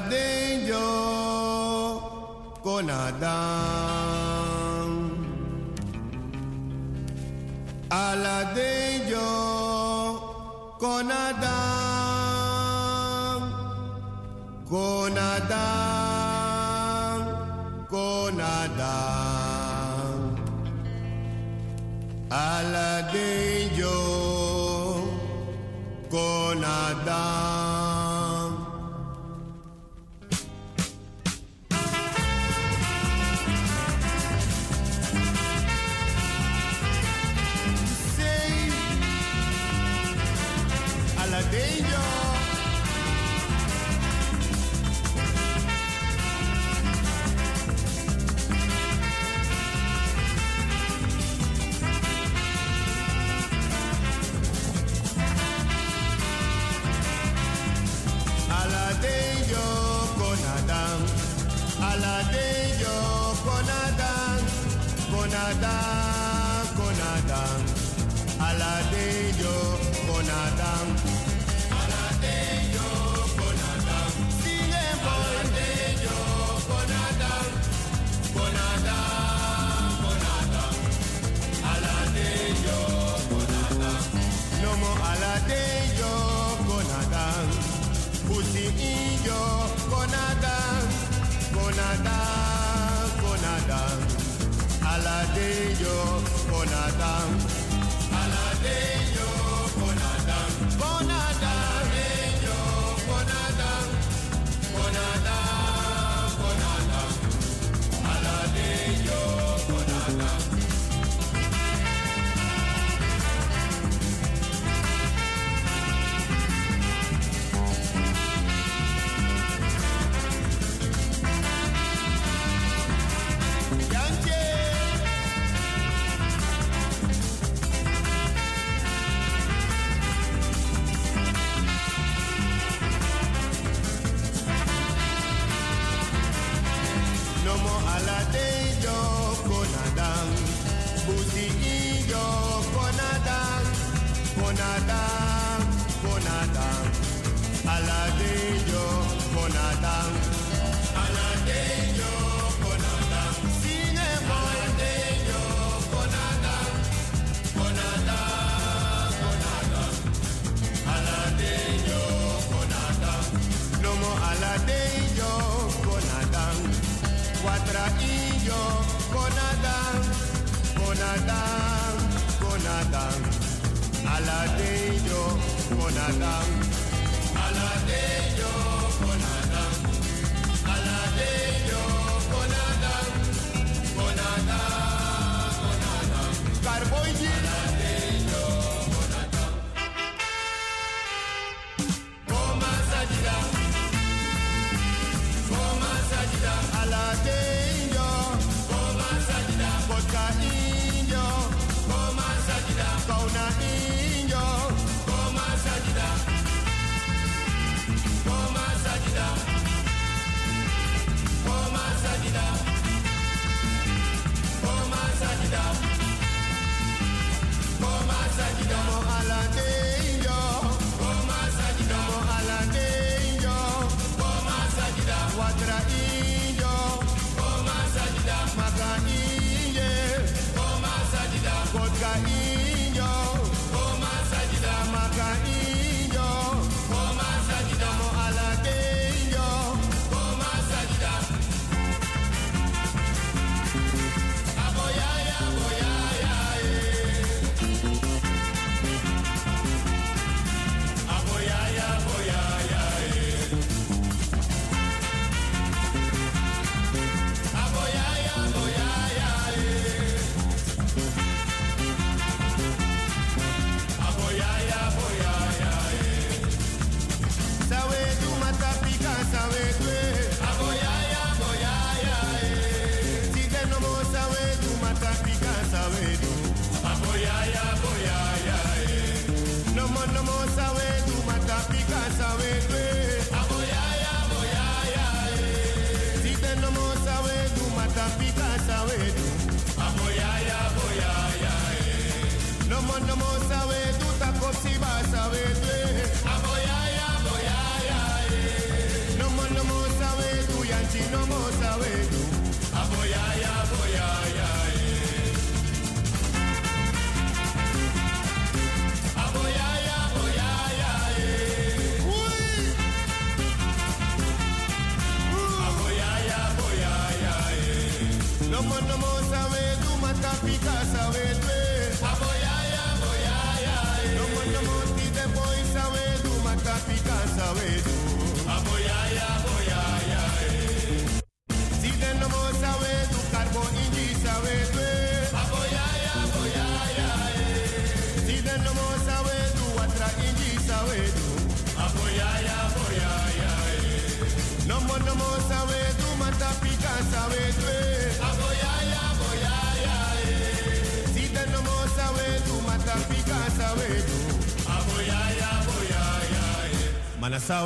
de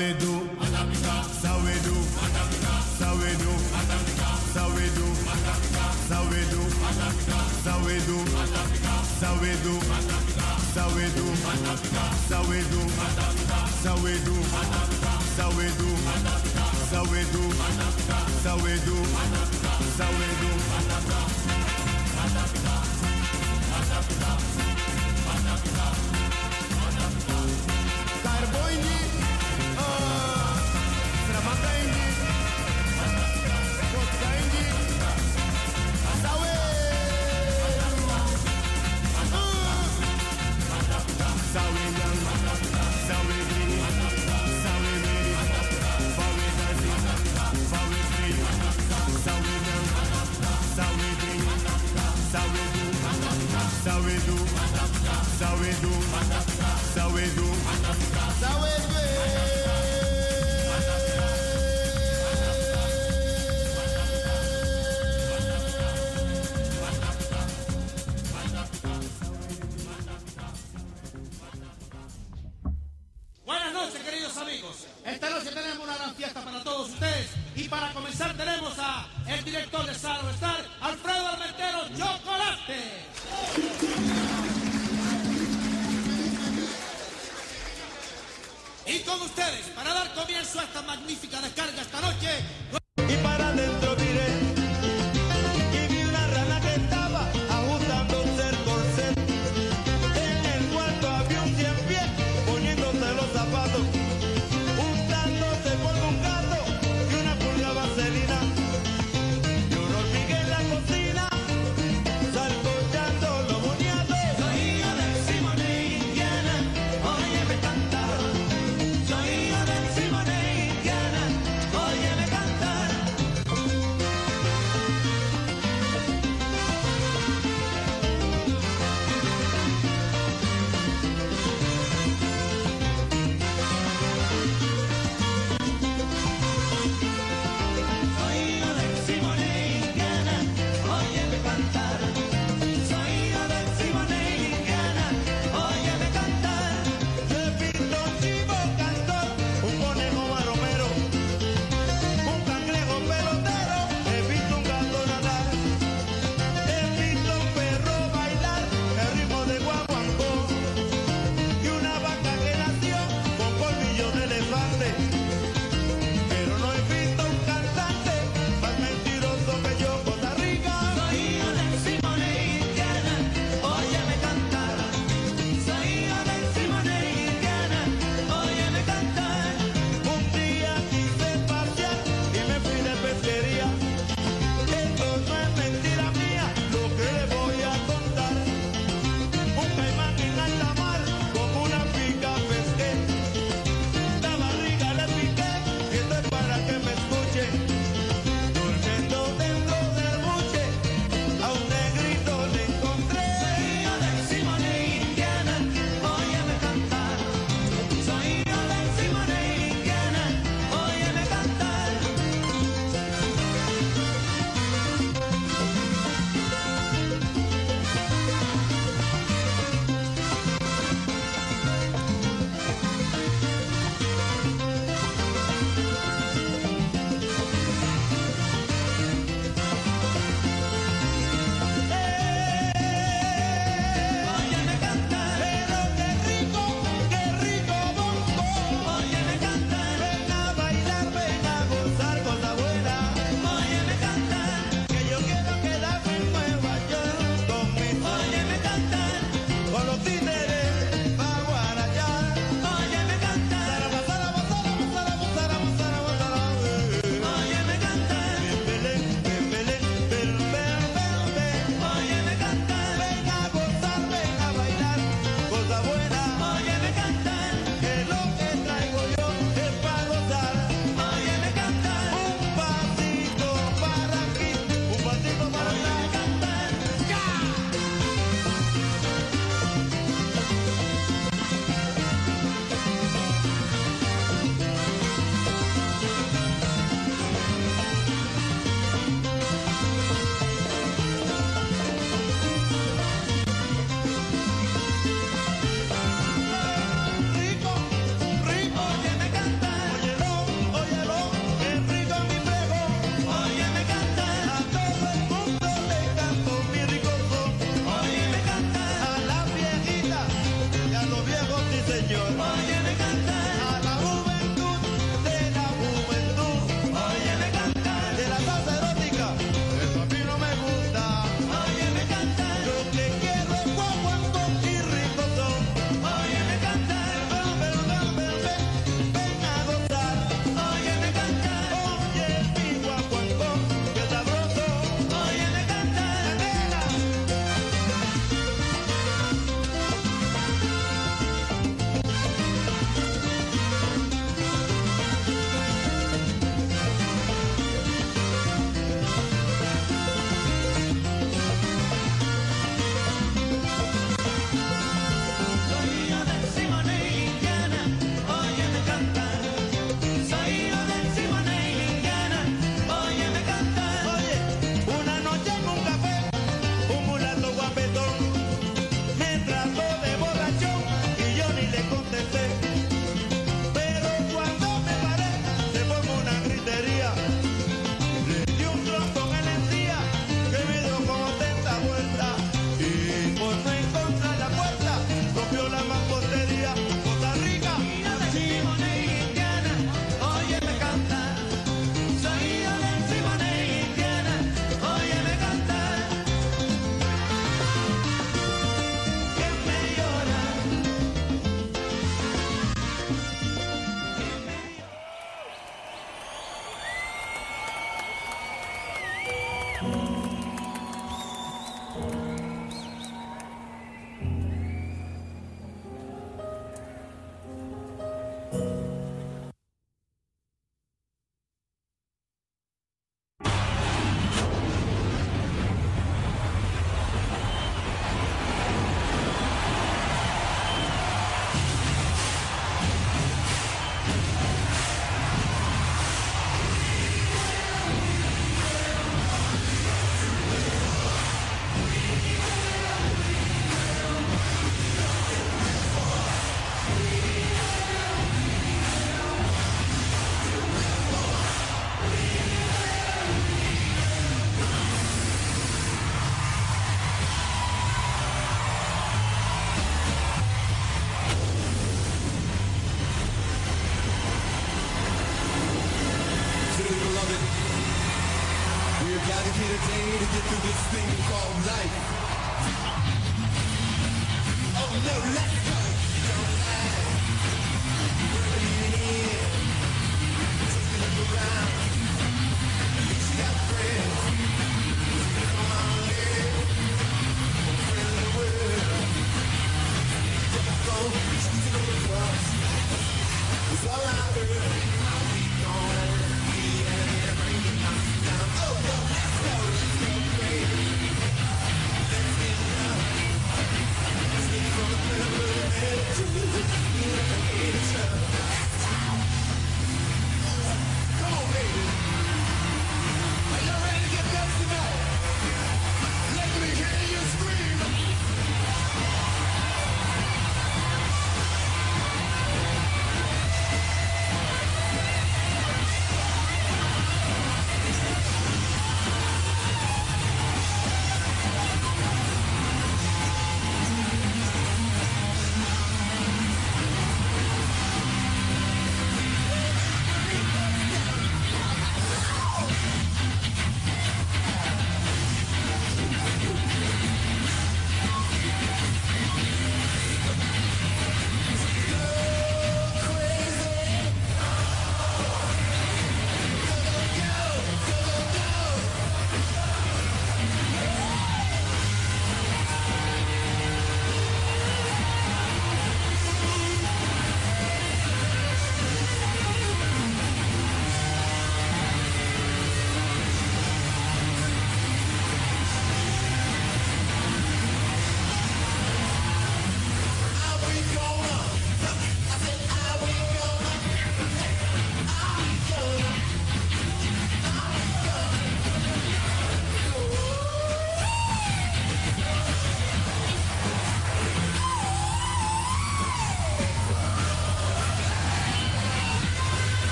eh.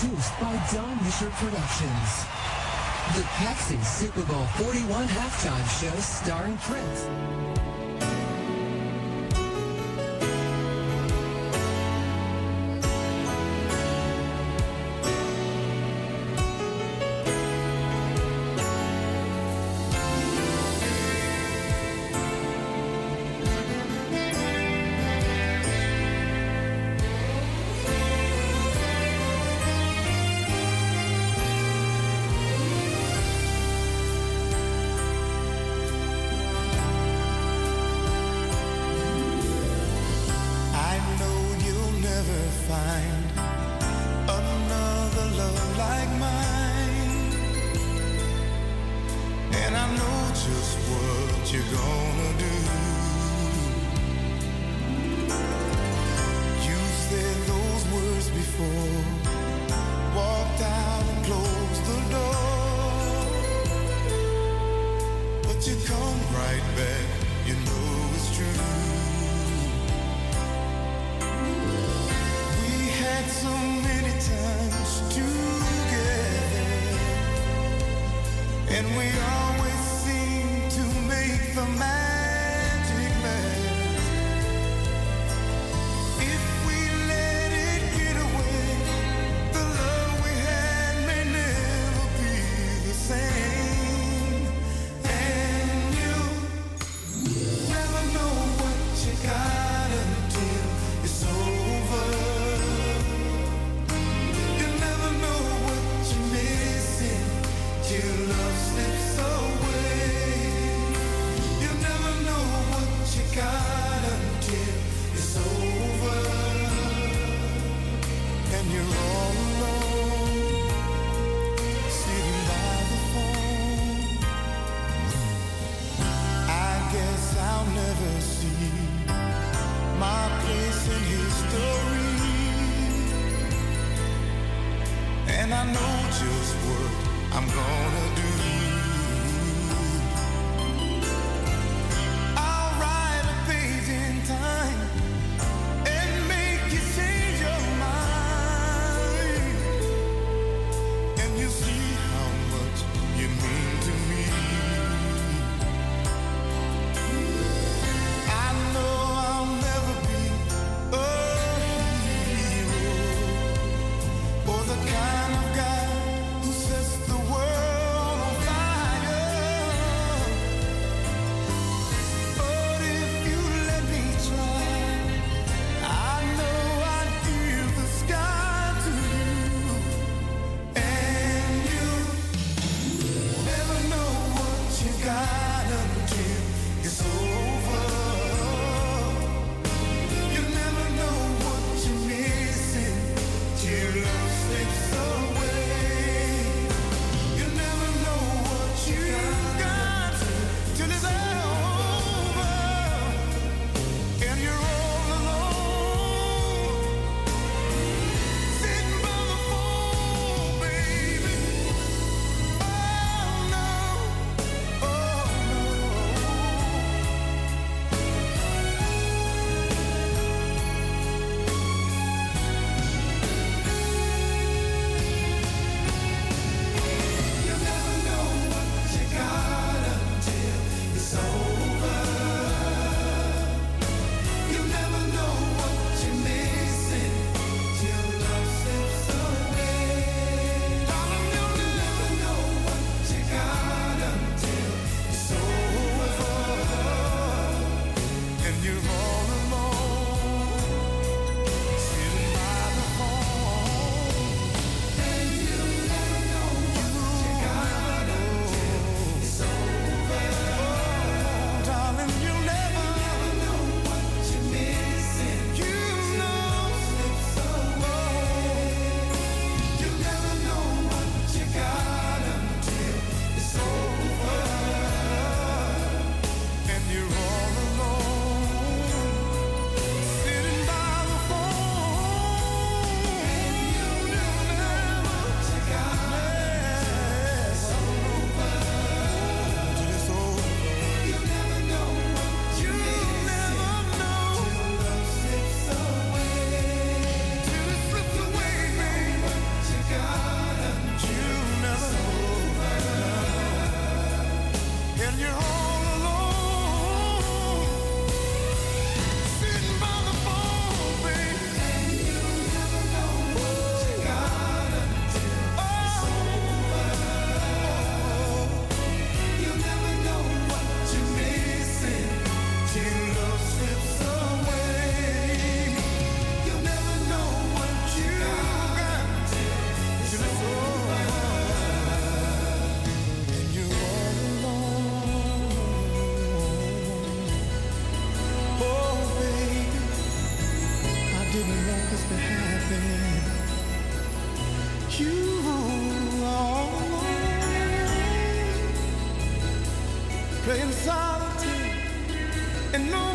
Produced by Don Mischer Productions. The Pepsi Super Bowl 41 halftime show starring Prince. Playing solitaire, and no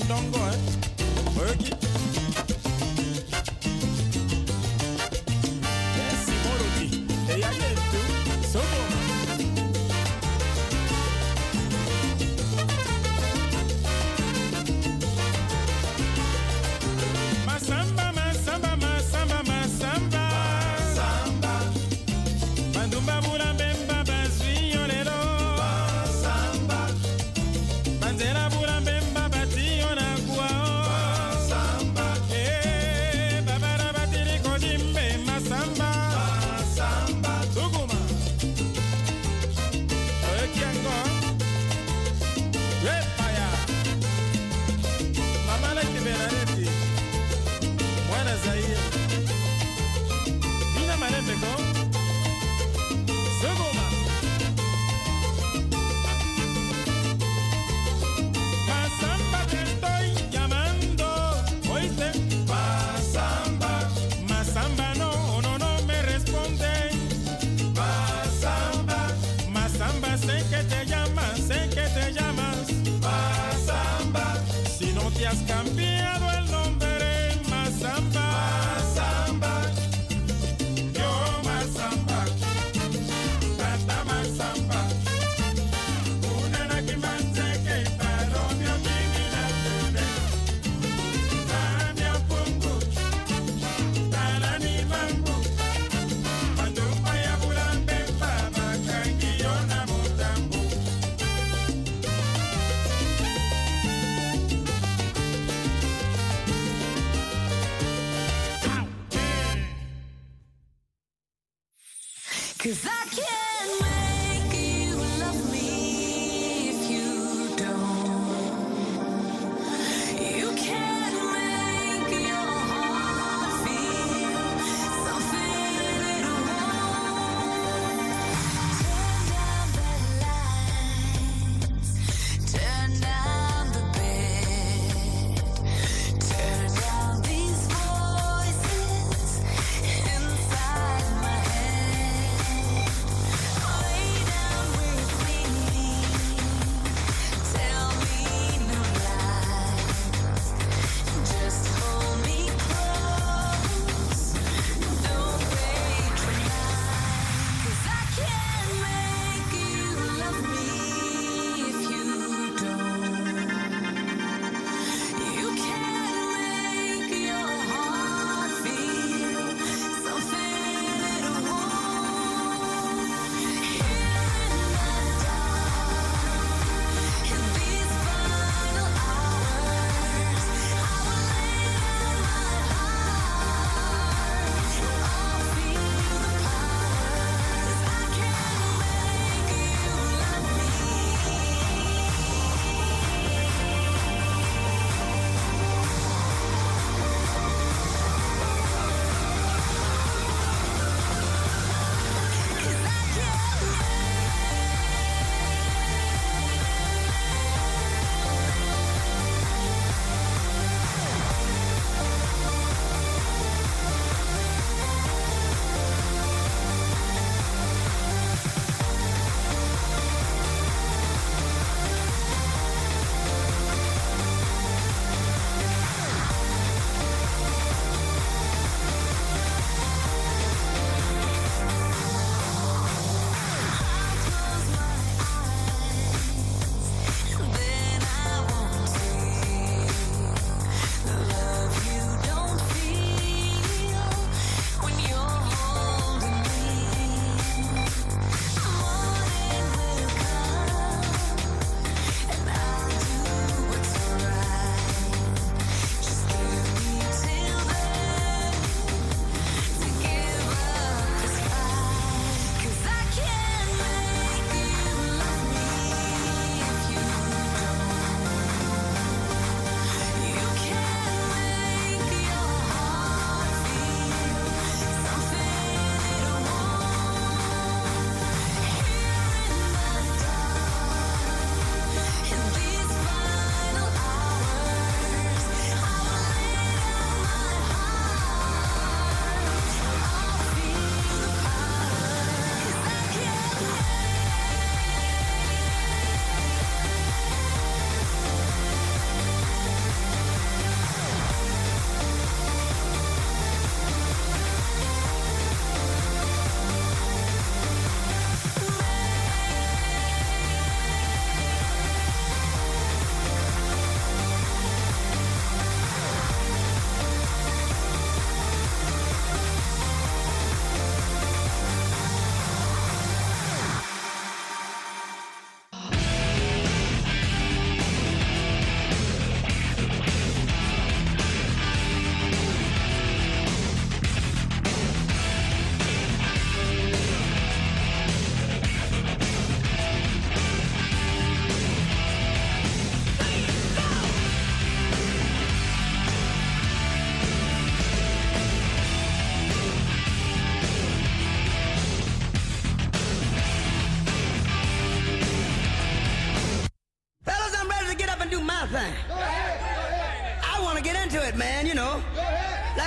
makambo yango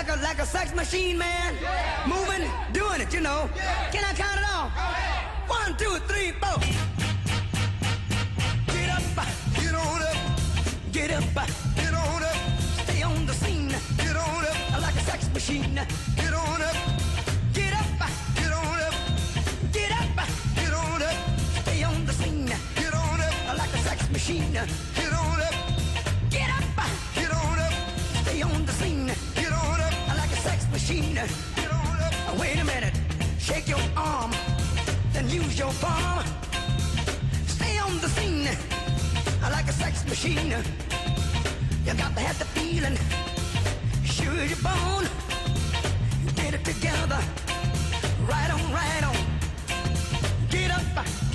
like a like a sex machine, man. Yeah. Moving, doing it, you know. Yeah. Can I count it off? One, two, three, four. Get up, get on up, get up, get on up. Stay on the scene. Get on up, like a sex machine. Get on up, get up, get on up, get up, get on up. Stay on the scene. Get on up, like a sex machine. use your palm. Stay on the scene like a sex machine. You got to have the feeling, sure you're born. Get it together, right on, right on. Get up.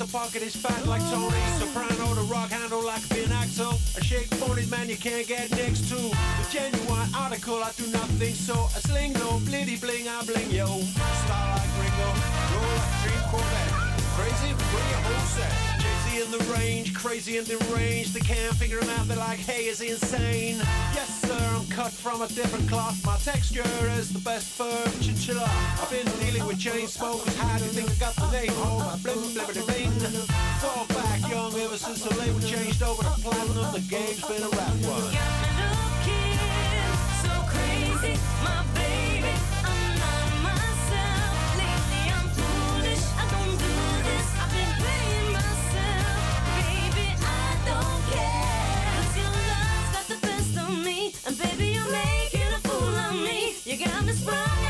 out the pocket is fat like Tony Soprano, the rock handle like Ben Axel. A shake pony, man, you can't get next to. The genuine article, I do nothing so. I sling no blitty bling, I bling yo. Star like Ringo, roll like Dream Corvette. Crazy, bring your whole set crazy in the range, crazy and deranged. They can't figure him out, they're like, hey, is he insane? Yes, sir, I'm cut from a different cloth. My texture is the best fur chinchilla. I've been dealing with chain smokers. How do you think I got the name? Oh, my blim, blim, blim, bling. Fall back young ever since the label changed over to platinum. The game's been a rap one. right.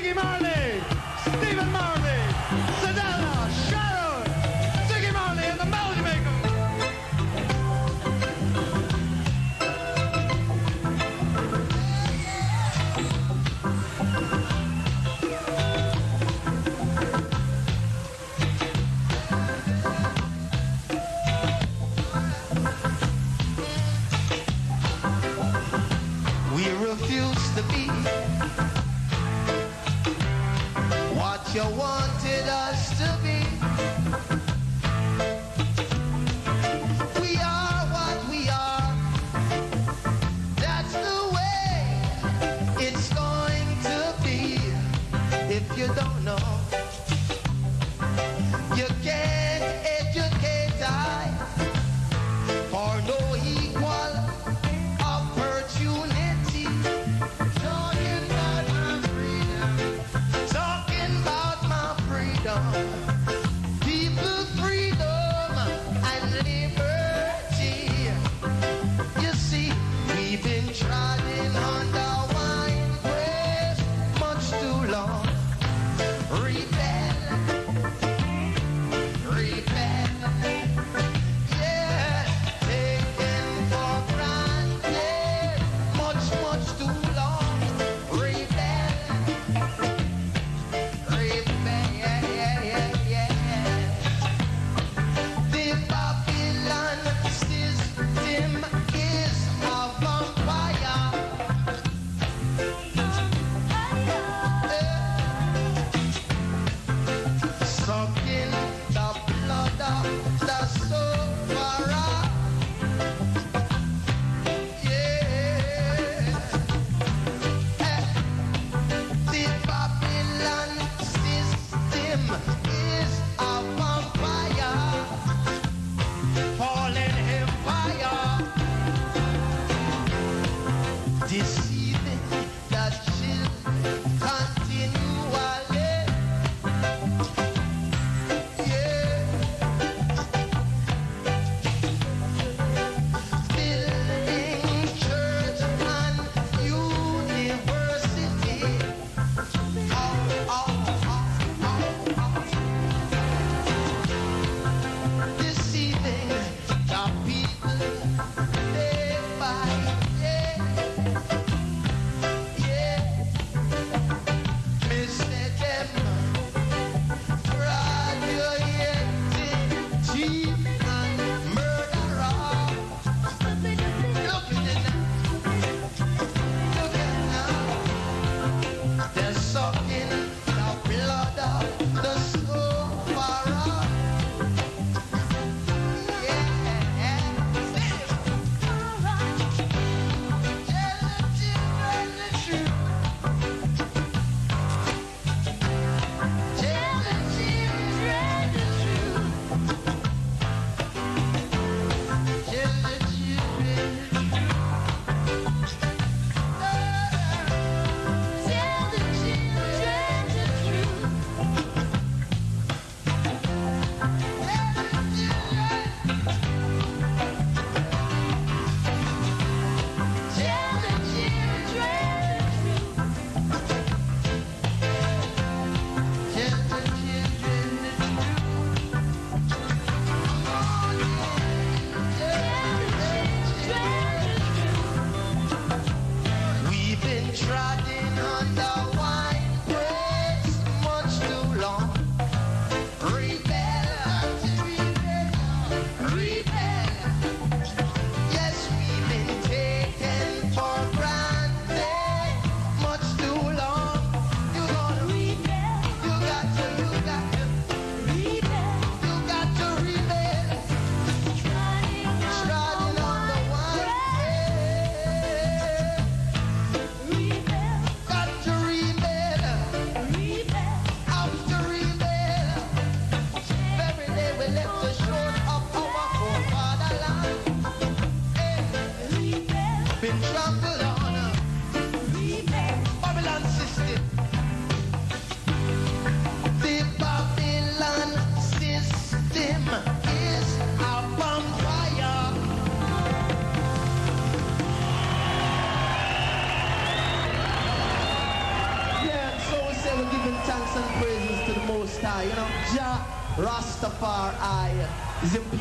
Biggie Marley!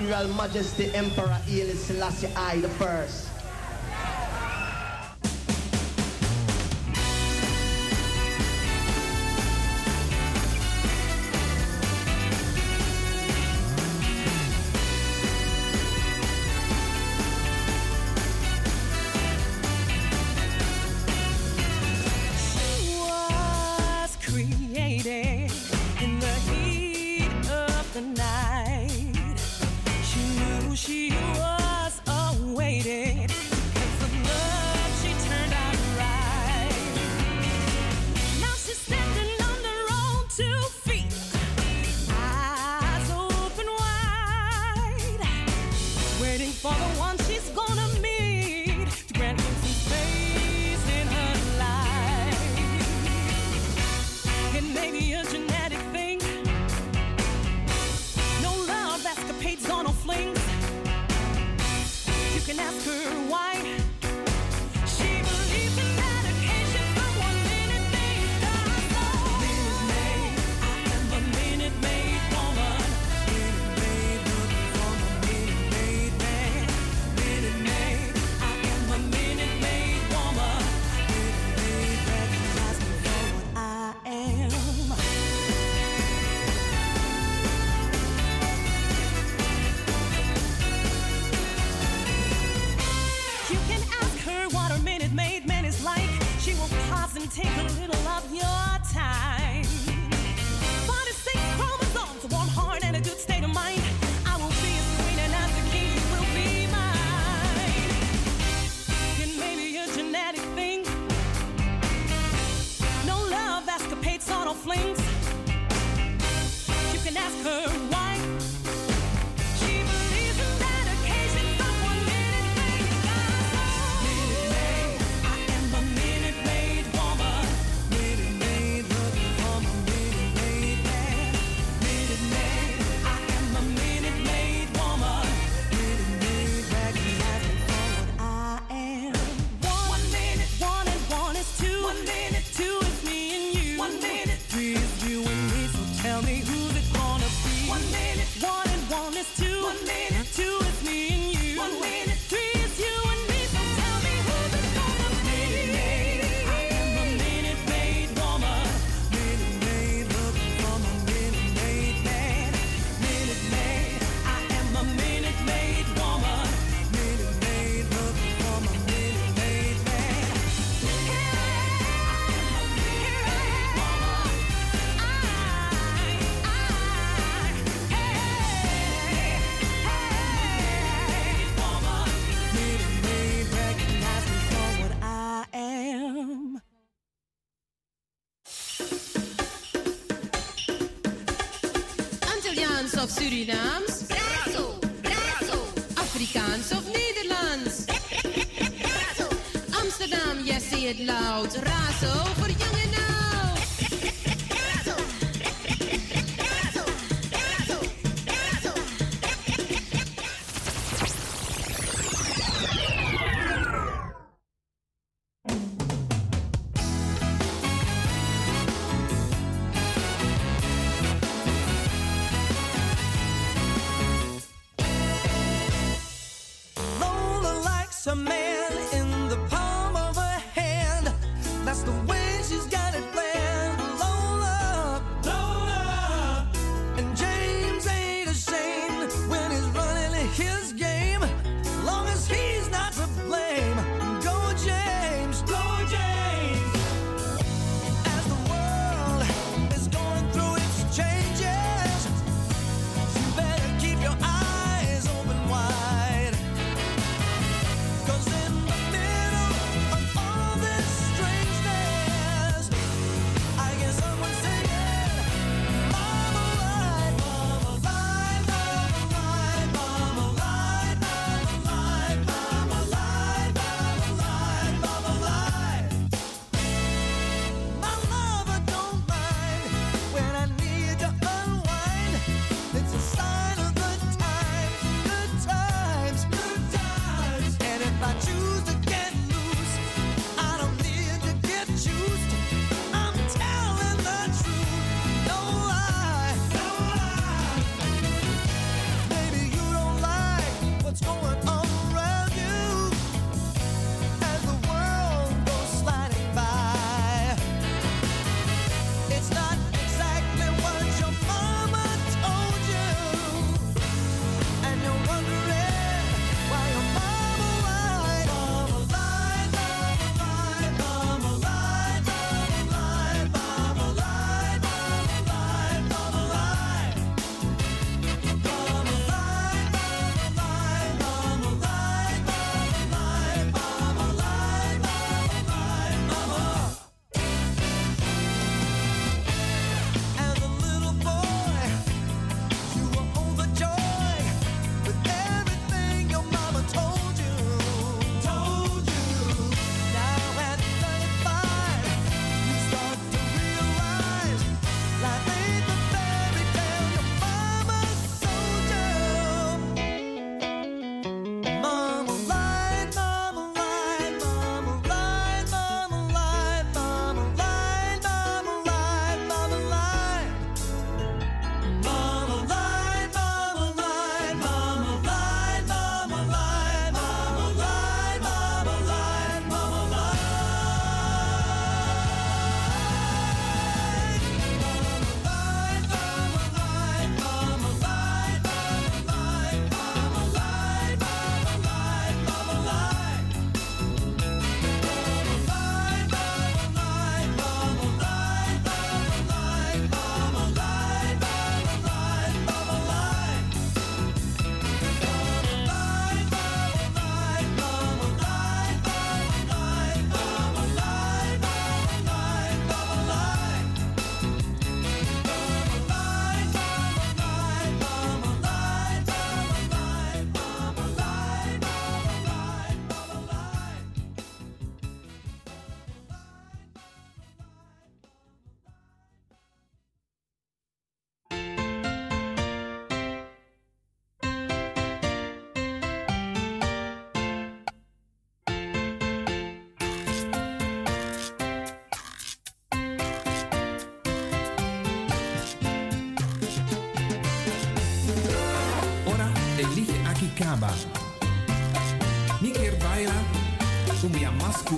Imperial Majesty Emperor Haile Selassie I the first. ask her why.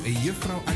Ya masku e juffrouw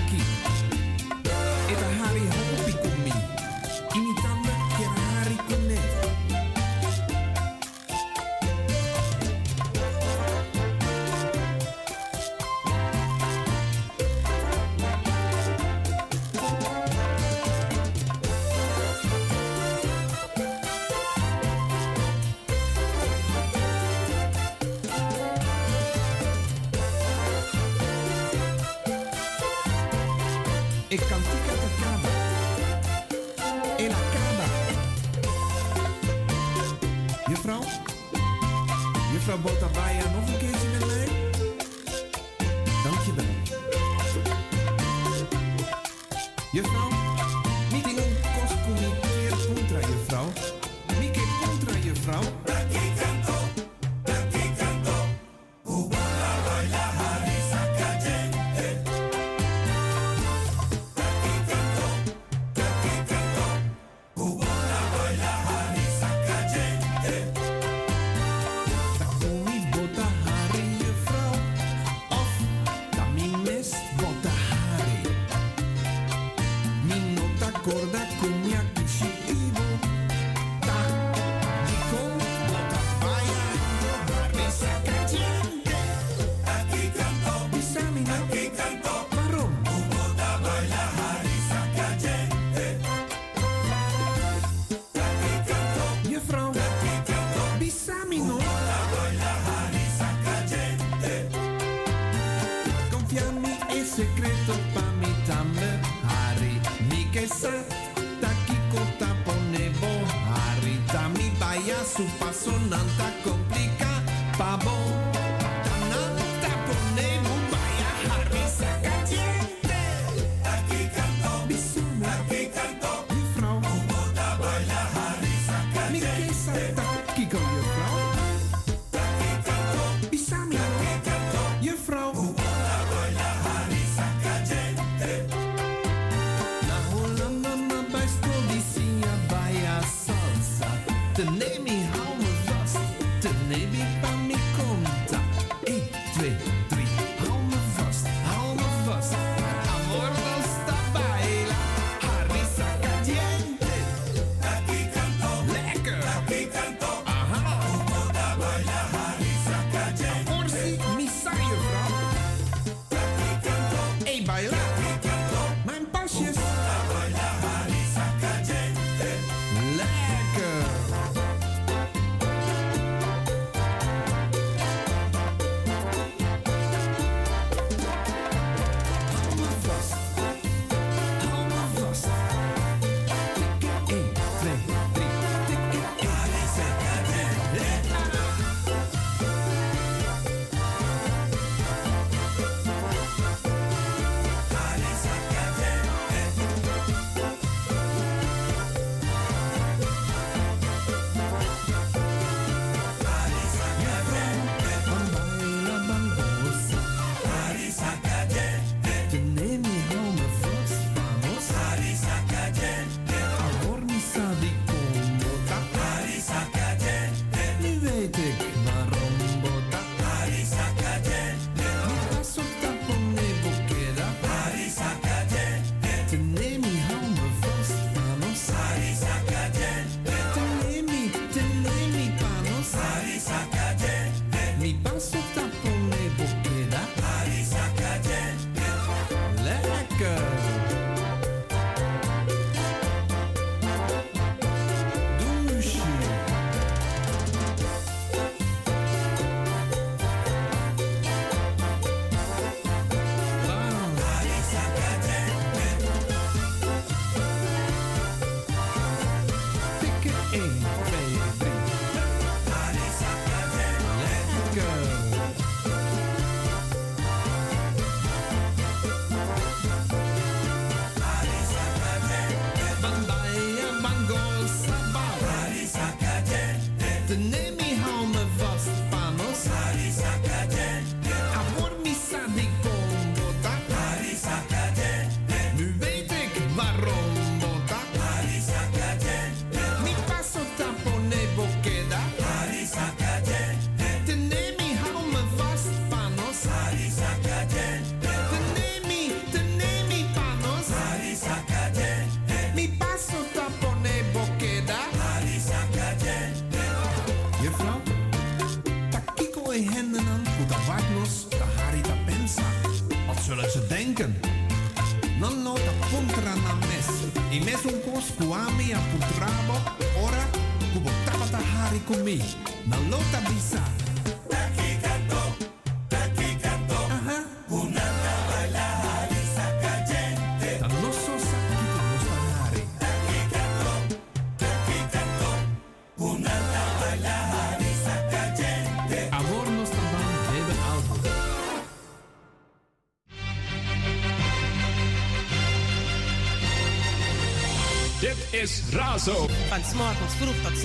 Razo. Van s'morgens vroeg tot s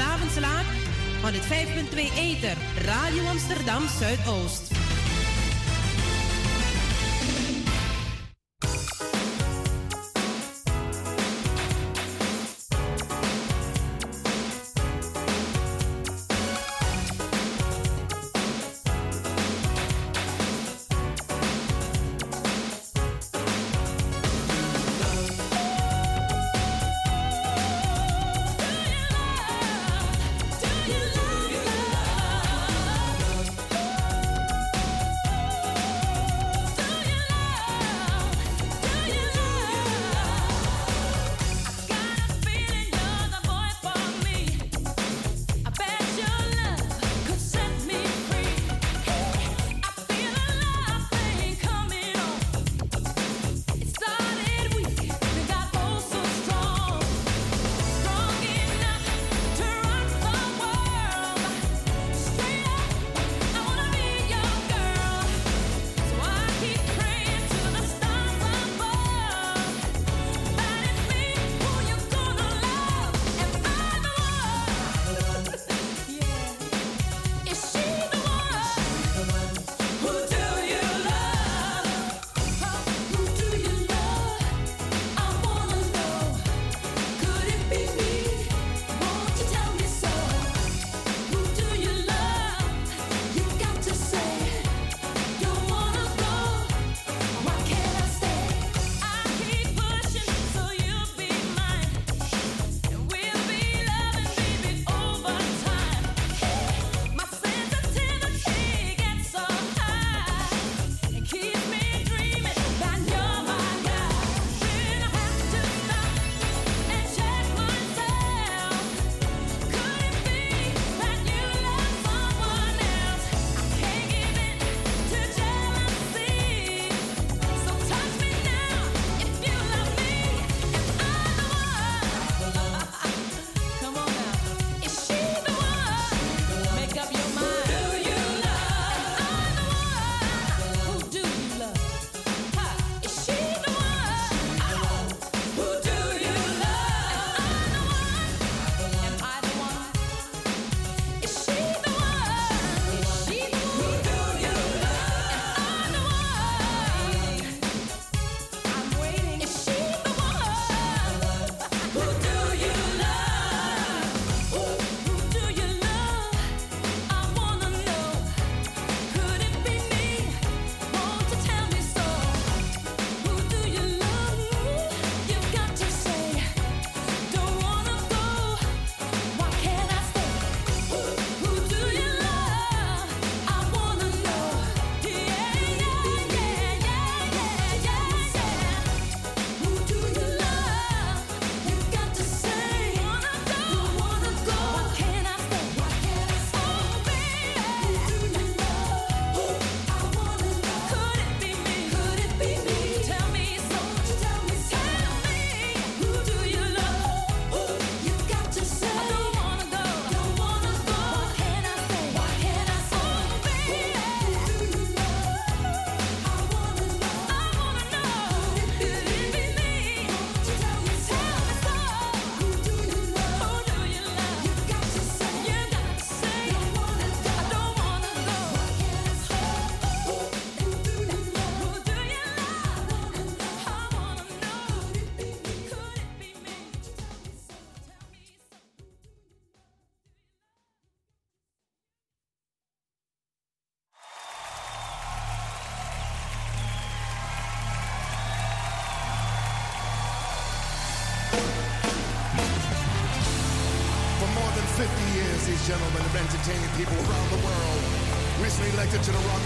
van het 5.2 Eter, Radio Amsterdam Zuidoost. entertaining people around the world. Recently elected to the Rock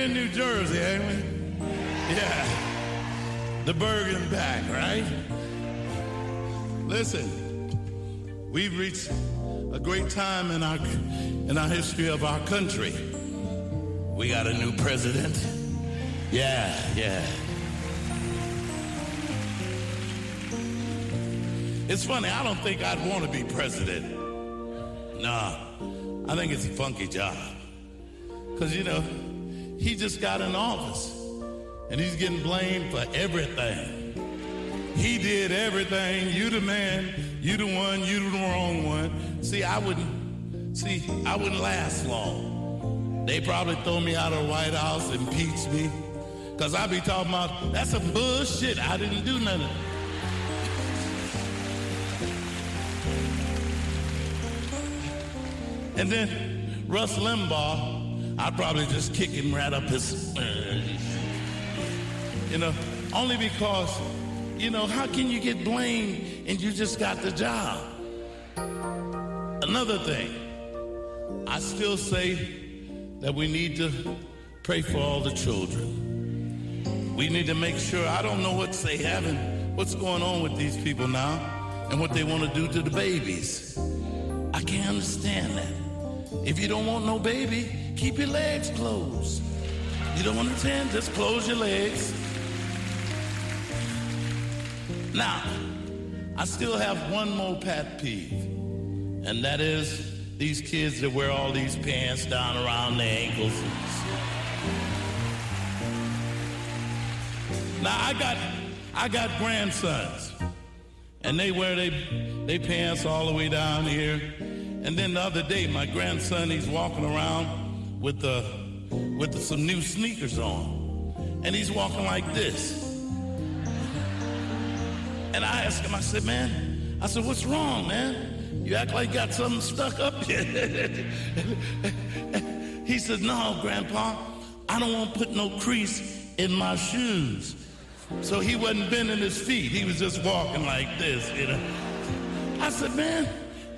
We're in New Jersey, ain't we? Yeah. The Bergen back, right? Listen, we've reached a great time in our in our history of our country. We got a new president. Yeah, yeah. It's funny, I don't think I'd want to be president. Nah, I think it's a funky job. Because, you know, he just got in office and he's getting blamed for everything. He did everything. You the man, you the one, you the wrong one. See, I wouldn't, see, I wouldn't last long. They probably throw me out of the White House, impeach me. Because I be talking about, that's some bullshit. I didn't do nothing. And then Rush Limbaugh, I'd probably just kick him right up his, uh, you know, only because, you know, how can you get blamed and you just got the job? Another thing, I still say that we need to pray for all the children. We need to make sure, I don't know what they having, what's going on with these people now and what they want to do to the babies. I can't understand that. If you don't want no baby, keep your legs closed. You don't understand? Just close your legs. Now, I still have one more pet peeve, and that is these kids that wear all these pants down around their ankles. Now I got I got grandsons, and they wear they they pants all the way down here. And then the other day, my grandson he's walking around with the with some new sneakers on, and he's walking like this. And I asked him, I said, man, I said, what's wrong, man? You act like you got something stuck up here. he said, no, Grandpa, I don't want to put no crease in my shoes. So he wasn't bending his feet. He was just walking like this, you know. I said, man,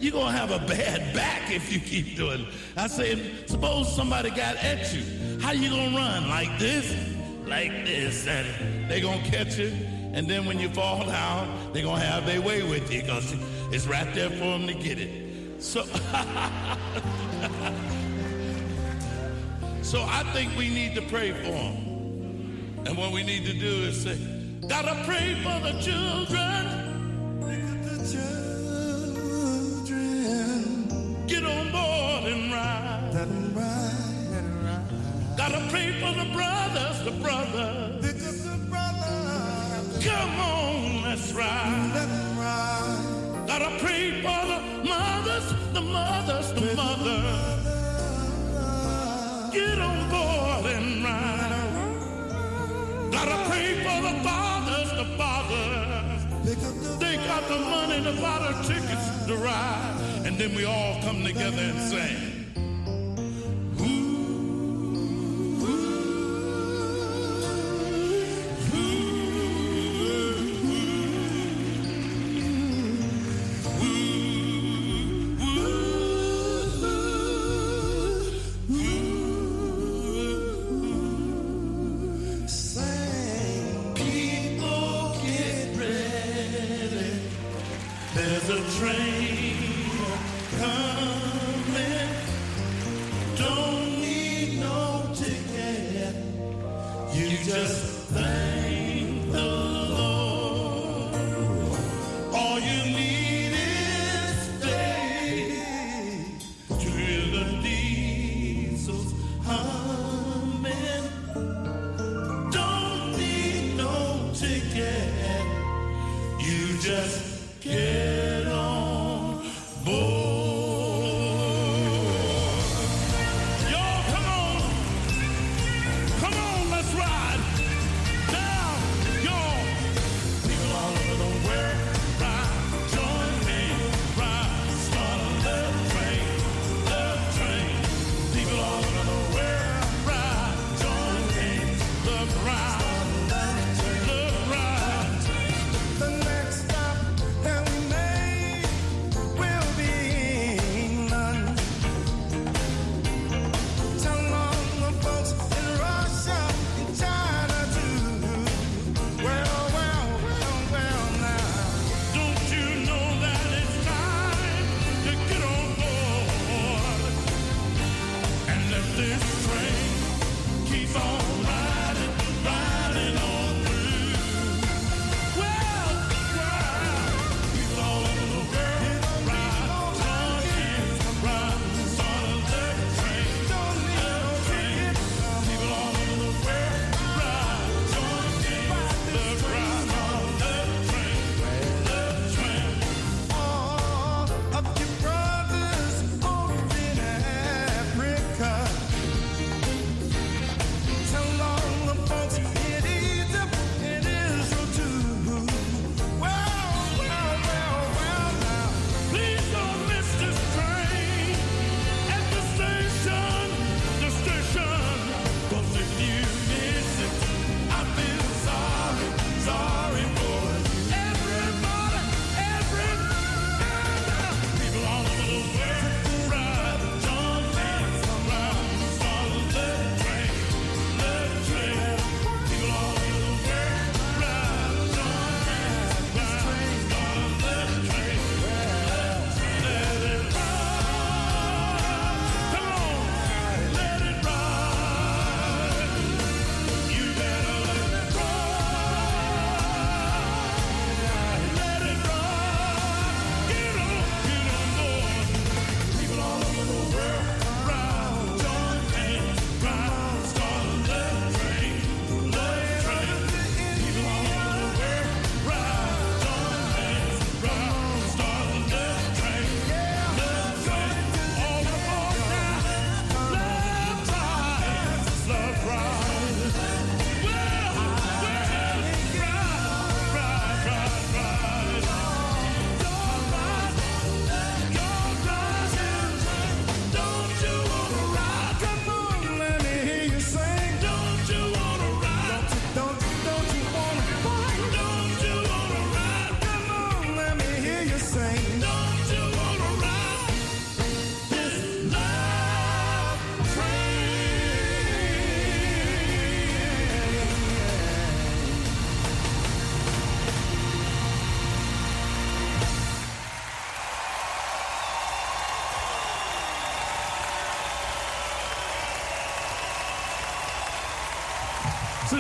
you're going to have a bad back if you keep doing it. I said, suppose somebody got at you. How you going to run? Like this? Like this. And they going to catch you. And then when you fall down, they're going to have their way with you because it's right there for them to get it. So, so I think we need to pray for them. And what we need to do is say, gotta pray for the children. Get on board and ride. Let 'em ride, let 'em ride. Gotta pray for the brothers, the brothers. Pick up the brothers. Come on, let's ride. Let 'em ride. Gotta pray for the mothers, the mothers, the mothers. Get on board and ride. Gotta pray for the fathers, the fathers. They got the money to buy the tickets to ride. And then we all come together and sing.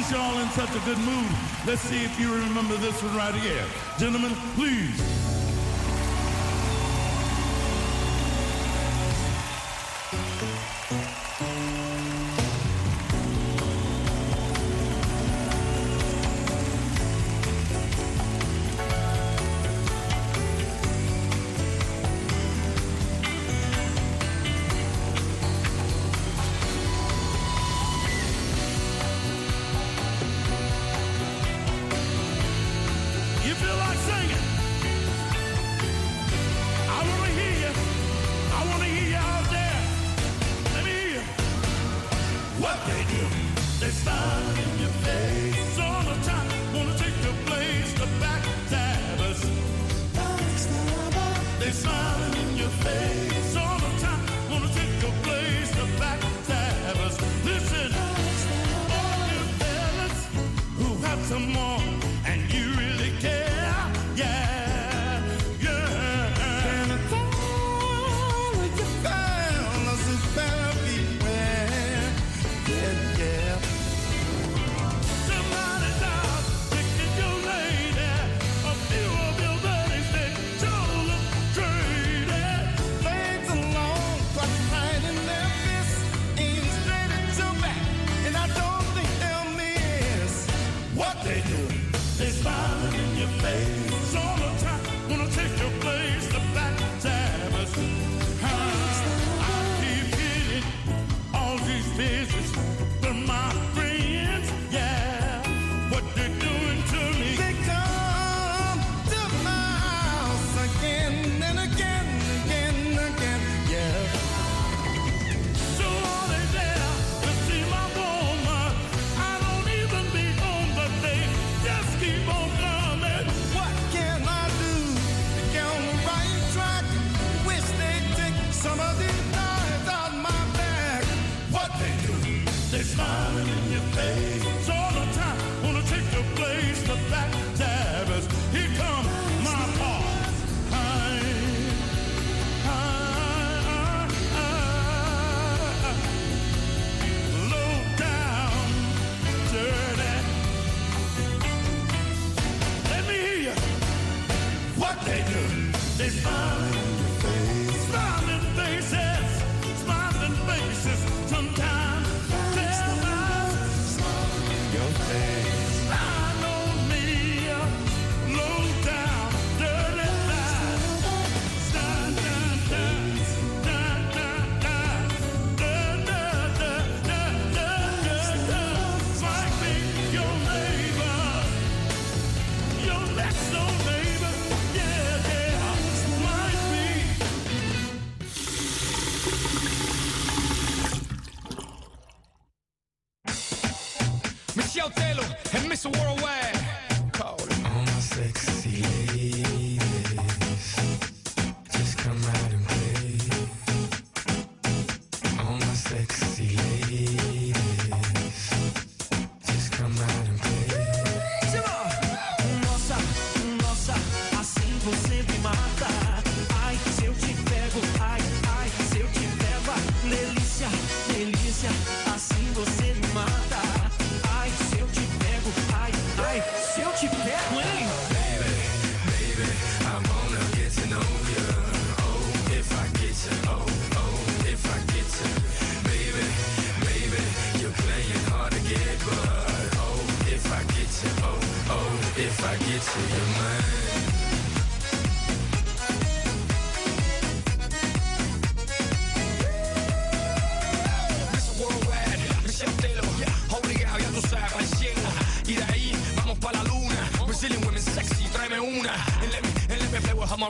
since y'all in such a good mood, let's see if you remember this one right here. Gentlemen, please.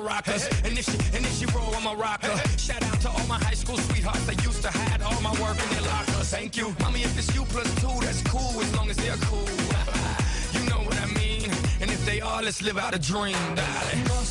rockers. And if she, and if she roll, I'm a rocker. Shout out to all my high school sweethearts that used to hide all my work in their lockers. Thank you. Mommy, if it's you plus two, that's cool as long as they're cool. you know what I mean? And if they are, let's live out a dream, darling.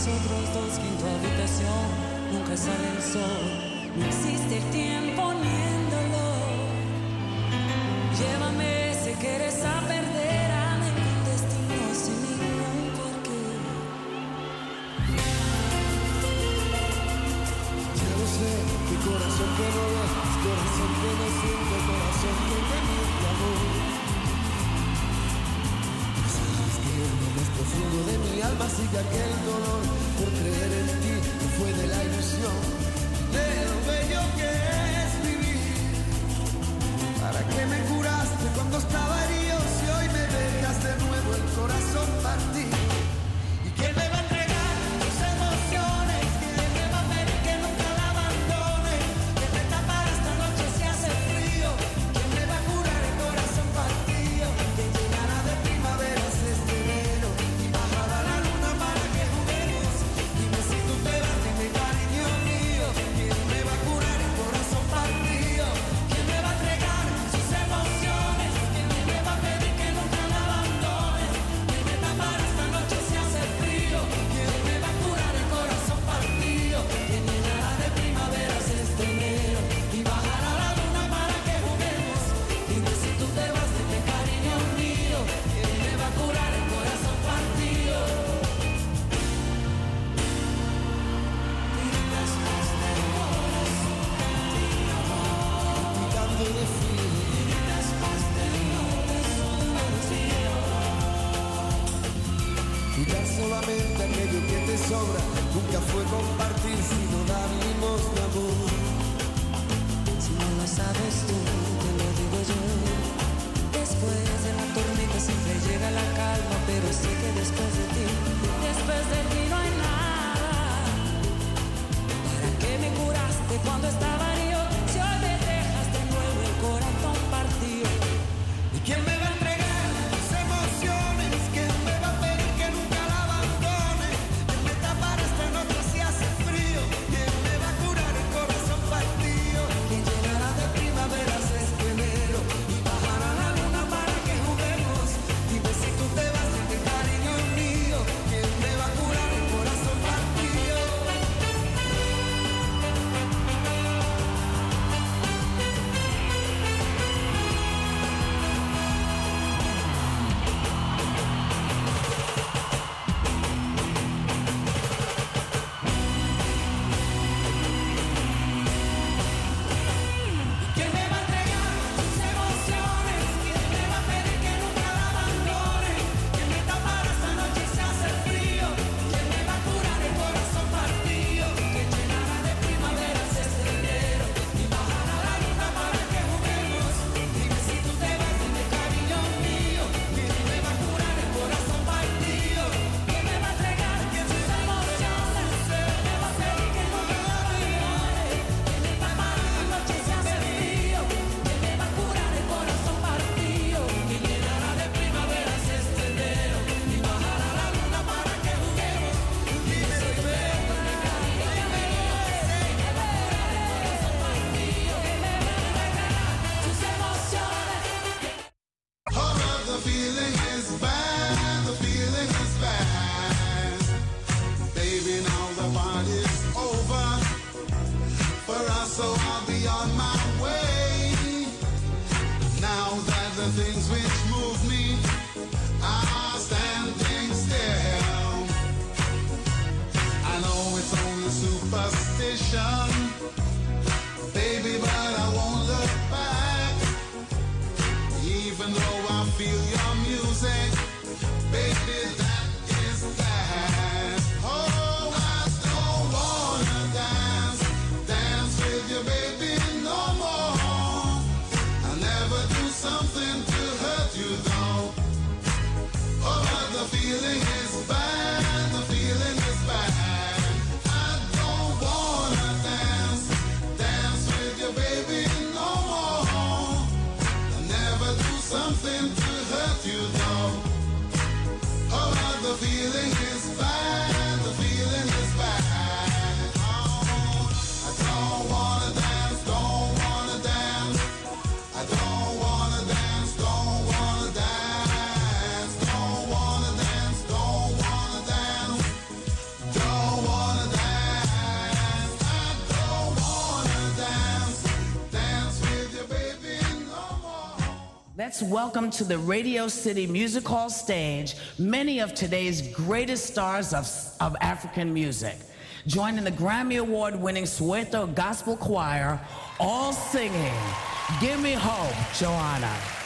Nosotros dos, quinto habitación, nunca sale el sol, no existe el tiempo ni el dolor. Llévame si quieres a perder a ningún destino sin ningún porqué. Ya lo sé, mi corazón que no ve, corazón que no siente, corazón que no amor. Sabes que es más profundo de alma sigue aquel dolor por creer en ti fue de la ilusión de lo bello que es vivir. ¿Para qué me curaste cuando estaba herido? Welcome to the Radio City Music Hall stage many of today's greatest stars of, of African music. Joining the Grammy Award winning Soweto Gospel Choir, all singing, Give Me Hope, Joanna.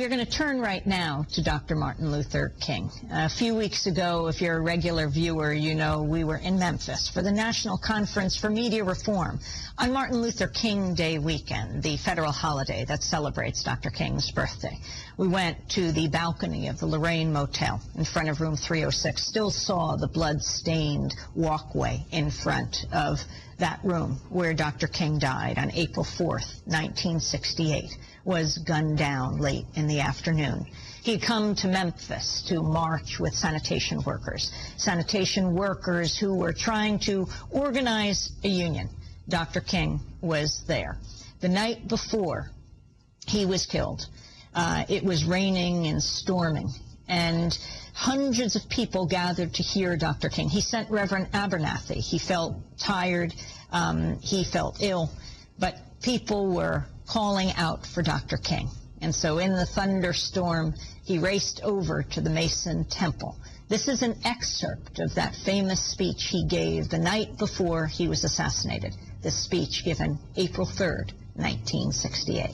We're going to turn right now to Dr. Martin Luther King. A few weeks ago, if you're a regular viewer, you know we were in Memphis for the National Conference for Media Reform on Martin Luther King Day weekend, the federal holiday that celebrates Dr. King's birthday. We went to the balcony of the Lorraine Motel in front of room 306, still saw the blood-stained walkway in front of that room where Dr. King died on April 4th, 1968 was gunned down late in the afternoon. He'd come to Memphis to march with sanitation workers, sanitation workers who were trying to organize a union. Dr. King was there. The night before he was killed, uh, it was raining and storming, and hundreds of people gathered to hear Dr. King. He sent Reverend Abernathy. He felt tired. Um, he felt ill, but people were calling out for Dr. King. And so in the thunderstorm, he raced over to the Mason Temple. This is an excerpt of that famous speech he gave the night before he was assassinated. This speech given April 3rd, 1968.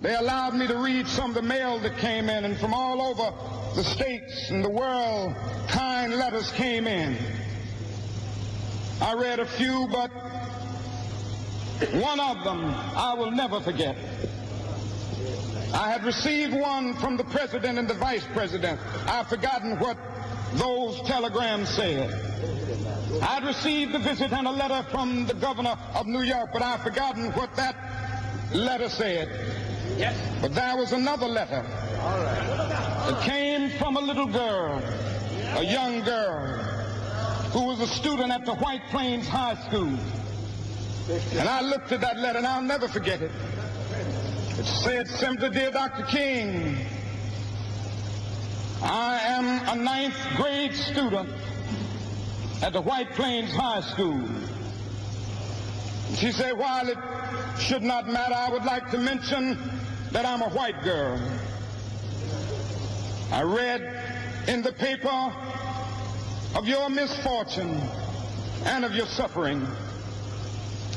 They allowed me to read some of the mail that came in, and from all over the states and the world, kind letters came in. I read a few, but one of them I will never forget. I had received one from the president and the vice president. I've forgotten what those telegrams said. I'd received a visit and a letter from the governor of New York, but I've forgotten what that letter said. Yes. But there was another letter. All right. It came from a little girl, a young girl, who was a student at the White Plains High School. And I looked at that letter and I'll never forget it. It said simply, Dear Dr. King, I am a ninth grade student at the White Plains High School. She said, while it should not matter, I would like to mention that I'm a white girl. I read in the paper of your misfortune and of your suffering.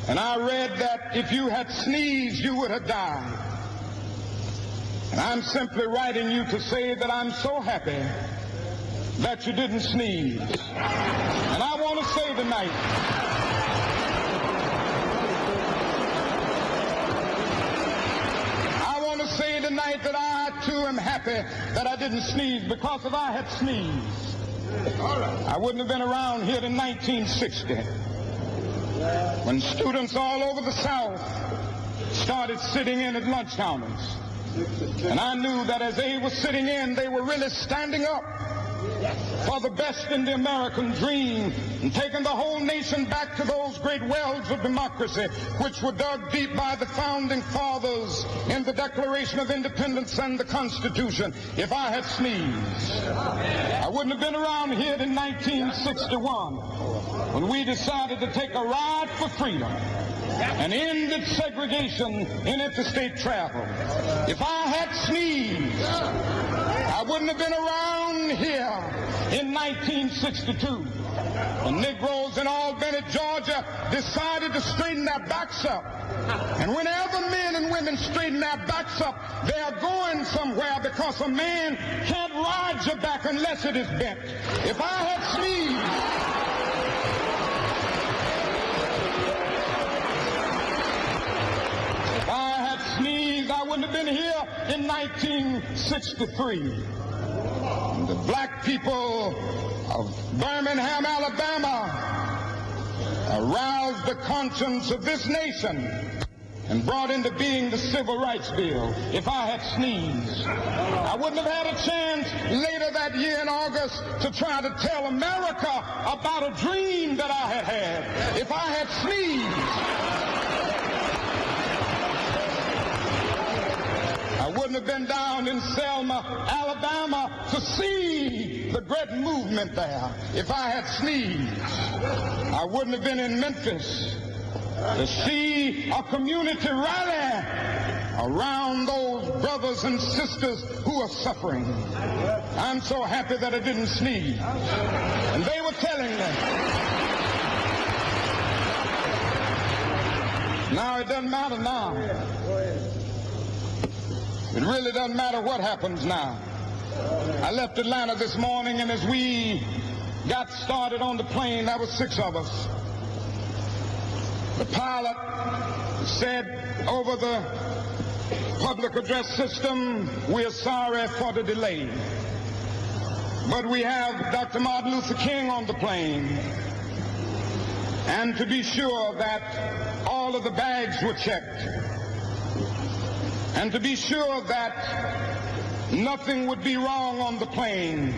And I read that if you had sneezed, you would have died. And I'm simply writing you to say that I'm so happy that you didn't sneeze. And I want to say tonight, I want to say tonight that I too am happy that I didn't sneeze because if I had sneezed, I wouldn't have been around here in 1960 when students all over the South started sitting in at lunch counters. And I knew that as they were sitting in, they were really standing up for the best in the American dream and taking the whole nation back to those great wells of democracy which were dug deep by the founding fathers in the Declaration of Independence and the Constitution. If I had sneezed, I wouldn't have been around here in 1961 when we decided to take a ride for freedom and ended segregation in interstate travel. If I had sneezed, I wouldn't have been around here in 1962. The Negroes in Albany, Georgia decided to straighten their backs up. And whenever men and women straighten their backs up, they are going somewhere because a man can't ride your back unless it is bent. If I had sneezed, wouldn't have been here in 1963. And the black people of Birmingham, Alabama aroused the conscience of this nation and brought into being the Civil Rights Bill. If I had sneezed, I wouldn't have had a chance later that year in August to try to tell America about a dream that I had had. If I had sneezed, I wouldn't have been down in Selma, Alabama to see the great movement there. If I had sneezed, I wouldn't have been in Memphis to see a community rally around those brothers and sisters who are suffering. I'm so happy that I didn't sneeze. And they were telling me. Now it doesn't matter now. It really doesn't matter what happens now. I left Atlanta this morning, and as we got started on the plane, there were six of us. The pilot said over the public address system, we're sorry for the delay. But we have Dr. Martin Luther King on the plane. And to be sure that all of the bags were checked. And to be sure that nothing would be wrong on the plane,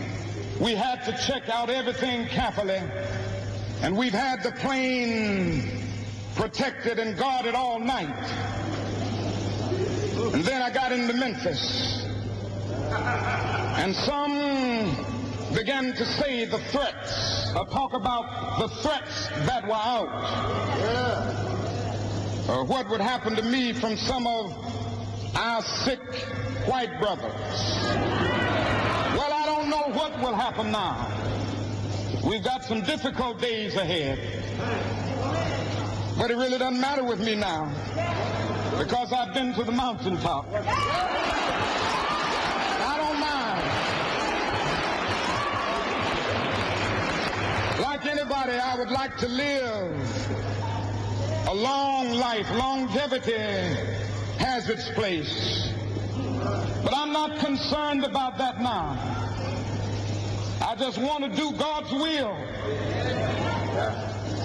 we had to check out everything carefully. And we've had the plane protected and guarded all night. And then I got into Memphis. And some began to say the threats, or talk about the threats that were out. Or uh, what would happen to me from some of our sick white brothers. Well, I don't know what will happen now. We've got some difficult days ahead. But it really doesn't matter with me now because I've been to the mountaintop. I don't mind. Like anybody, I would like to live a long life. Longevity has its place. But I'm not concerned about that now. I just want to do God's will.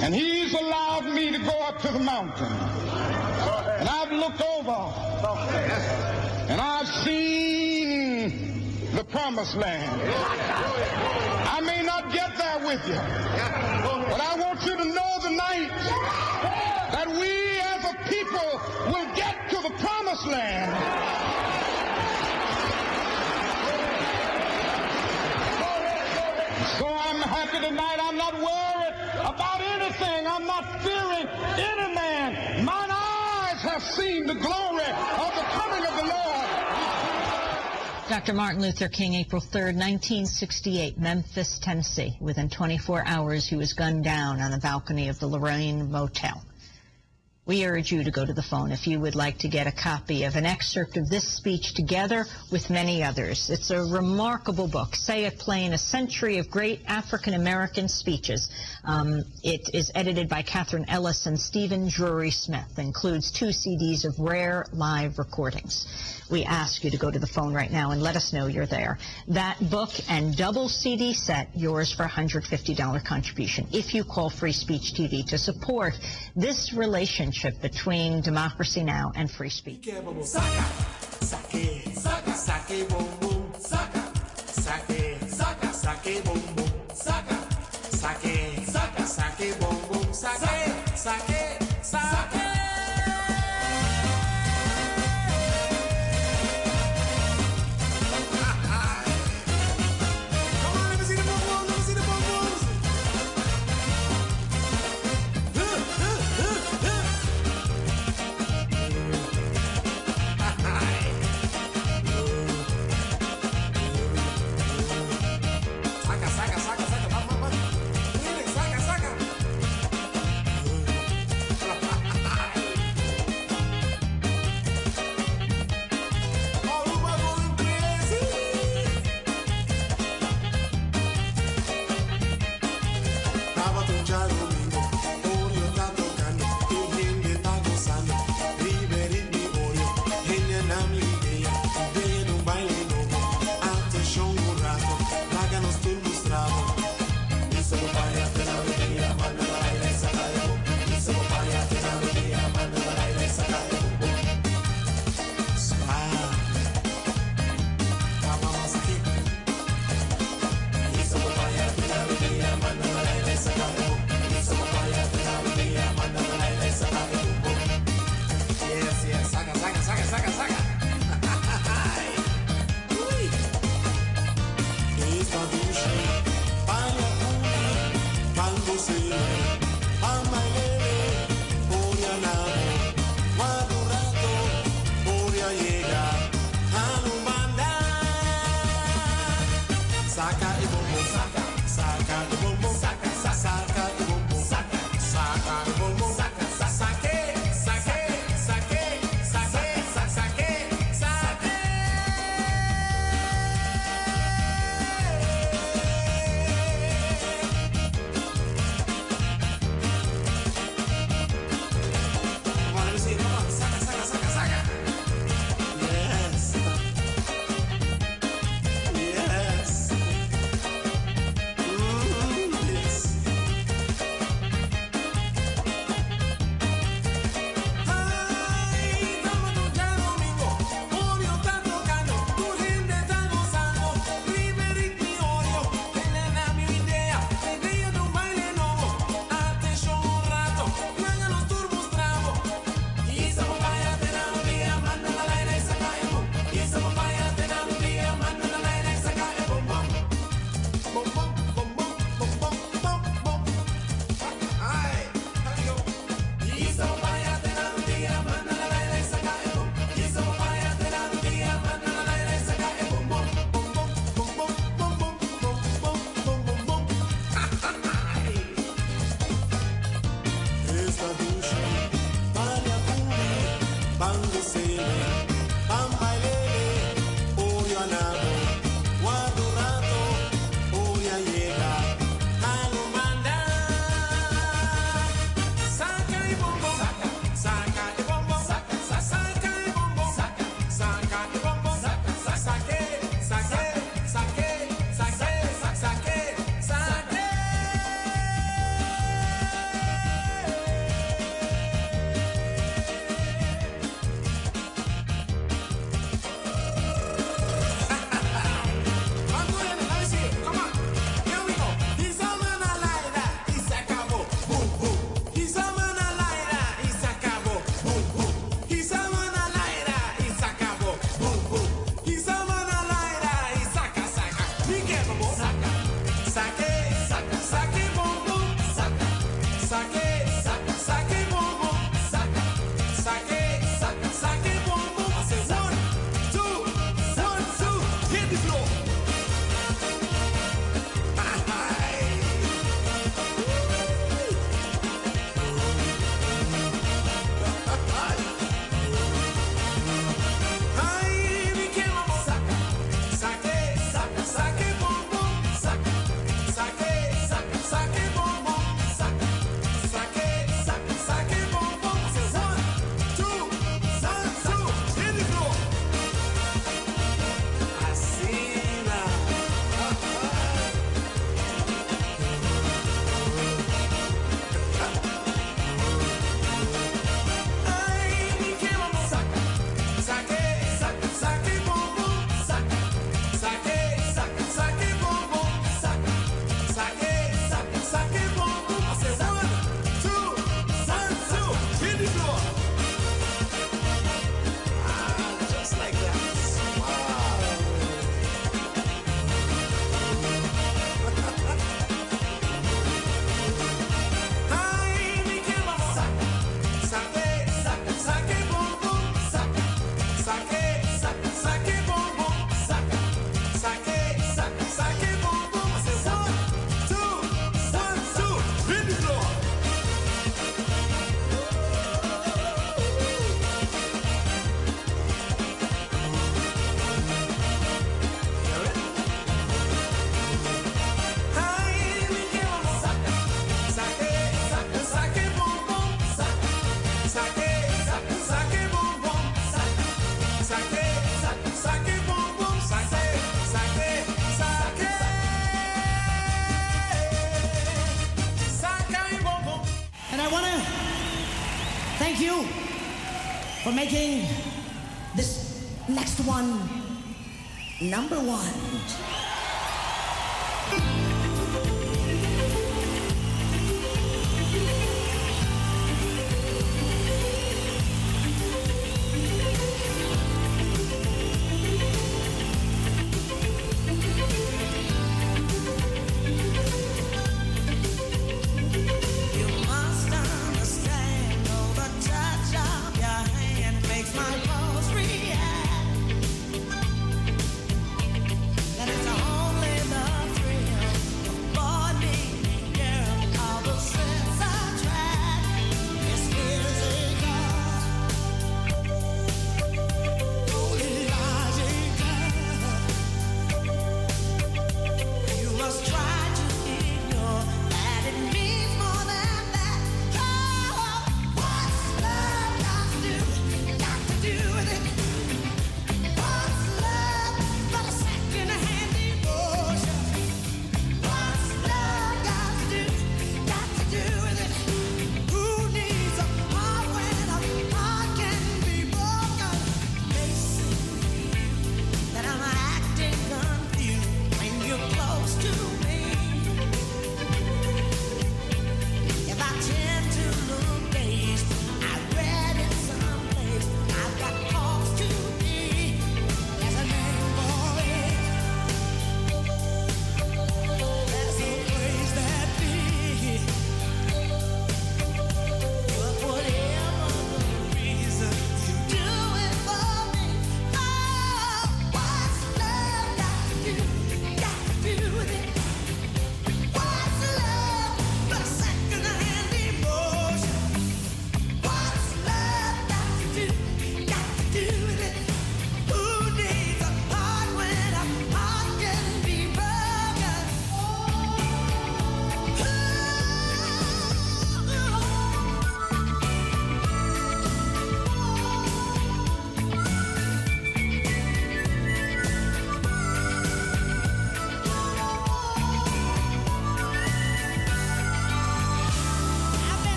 And he's allowed me to go up to the mountain. And I've looked over and I've seen the promised land. I may not get there with you, but I want you to know tonight that we as a people will get promised land. So I'm happy tonight. I'm not worried about anything. I'm not fearing any man. Mine eyes have seen the glory of the coming of the Lord. Dr. Martin Luther King, April 3rd, 1968, Memphis, Tennessee. Within 24 hours, he was gunned down on the balcony of the Lorraine Motel. We urge you to go to the phone if you would like to get a copy of an excerpt of this speech together with many others. It's a remarkable book. Say it plain, a century of great African American speeches. Um, it is edited by Catherine Ellis and Stephen Drury Smith. Includes two CDs of rare live recordings. We ask you to go to the phone right now and let us know you're there. That book and double CD set, yours for a $150 contribution if you call Free Speech TV to support this relationship between Democracy Now! and free speech. Boom, making this next one number one.